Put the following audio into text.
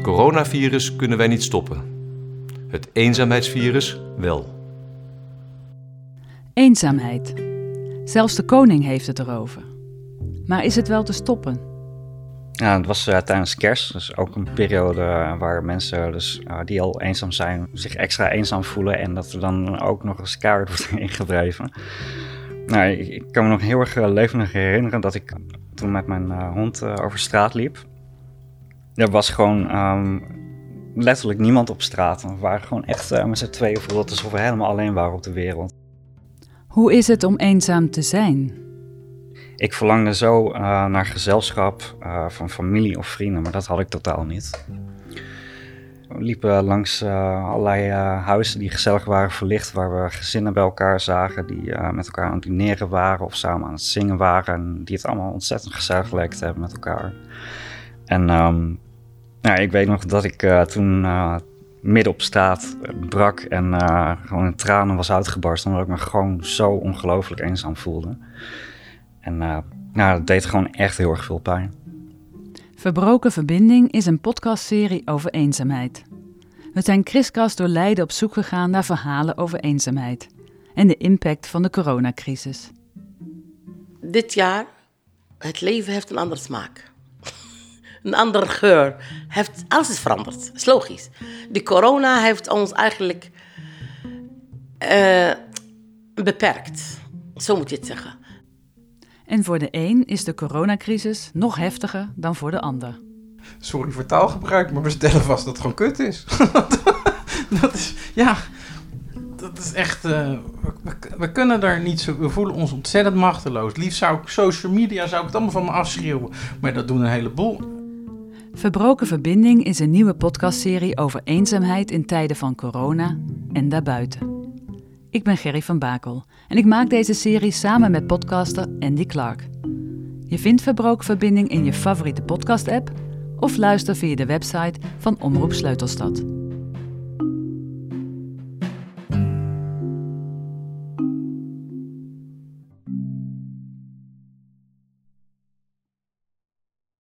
coronavirus kunnen wij niet stoppen. Het eenzaamheidsvirus wel. Eenzaamheid. Zelfs de koning heeft het erover. Maar is het wel te stoppen? Ja, het was uh, tijdens kerst, dus ook een periode waar mensen dus, uh, die al eenzaam zijn, zich extra eenzaam voelen en dat er dan ook nog eens kaart wordt ingedreven. Nou, ik, ik, kan me nog heel erg levendig herinneren dat ik toen met mijn uh, hond over straat liep. Er was gewoon um, letterlijk niemand op straat. We waren gewoon echt met z'n tweeën voelde alsof we helemaal alleen waren op de wereld. Hoe is het om eenzaam te zijn? Ik verlangde zo uh, naar gezelschap uh, van familie of vrienden, maar dat had ik totaal niet. We liepen langs allerlei huizen die gezellig waren verlicht, waar we gezinnen bij elkaar zagen die met elkaar aan het dineren waren of samen aan het zingen waren. En die het allemaal ontzettend gezellig leek te hebben met elkaar. En um, nou, ik weet nog dat ik toen midden op straat brak en gewoon in tranen was uitgebarsten, omdat ik me gewoon zo ongelooflijk eenzaam voelde. En uh, nou, dat deed gewoon echt heel erg veel pijn. Verbroken Verbinding is een podcastserie over eenzaamheid. We zijn kriskras door Leiden op zoek gegaan naar verhalen over eenzaamheid en de impact van de coronacrisis. Dit jaar, het leven heeft een andere smaak. Een andere geur. Heeft, alles is veranderd. Dat is logisch. De corona heeft ons eigenlijk uh, beperkt. Zo moet je het zeggen. En voor de een is de coronacrisis nog heftiger dan voor de ander. Sorry voor taalgebruik, maar we stellen vast dat het gewoon kut is. dat is, ja, dat is echt. Uh, we, we, kunnen daar niet zo. We voelen ons ontzettend machteloos. Liefst zou ik social media zou ik het allemaal van me afschreeuwen. Maar dat doen een heleboel. Verbroken Verbinding is een nieuwe podcastserie over eenzaamheid in tijden van corona en daarbuiten. Ik ben Gerry van Bakel en ik maak deze serie samen met podcaster Andy Clark. Je vindt Verbroken Verbinding in je favoriete podcast-app of luister via de website van Omroep Sleutelstad.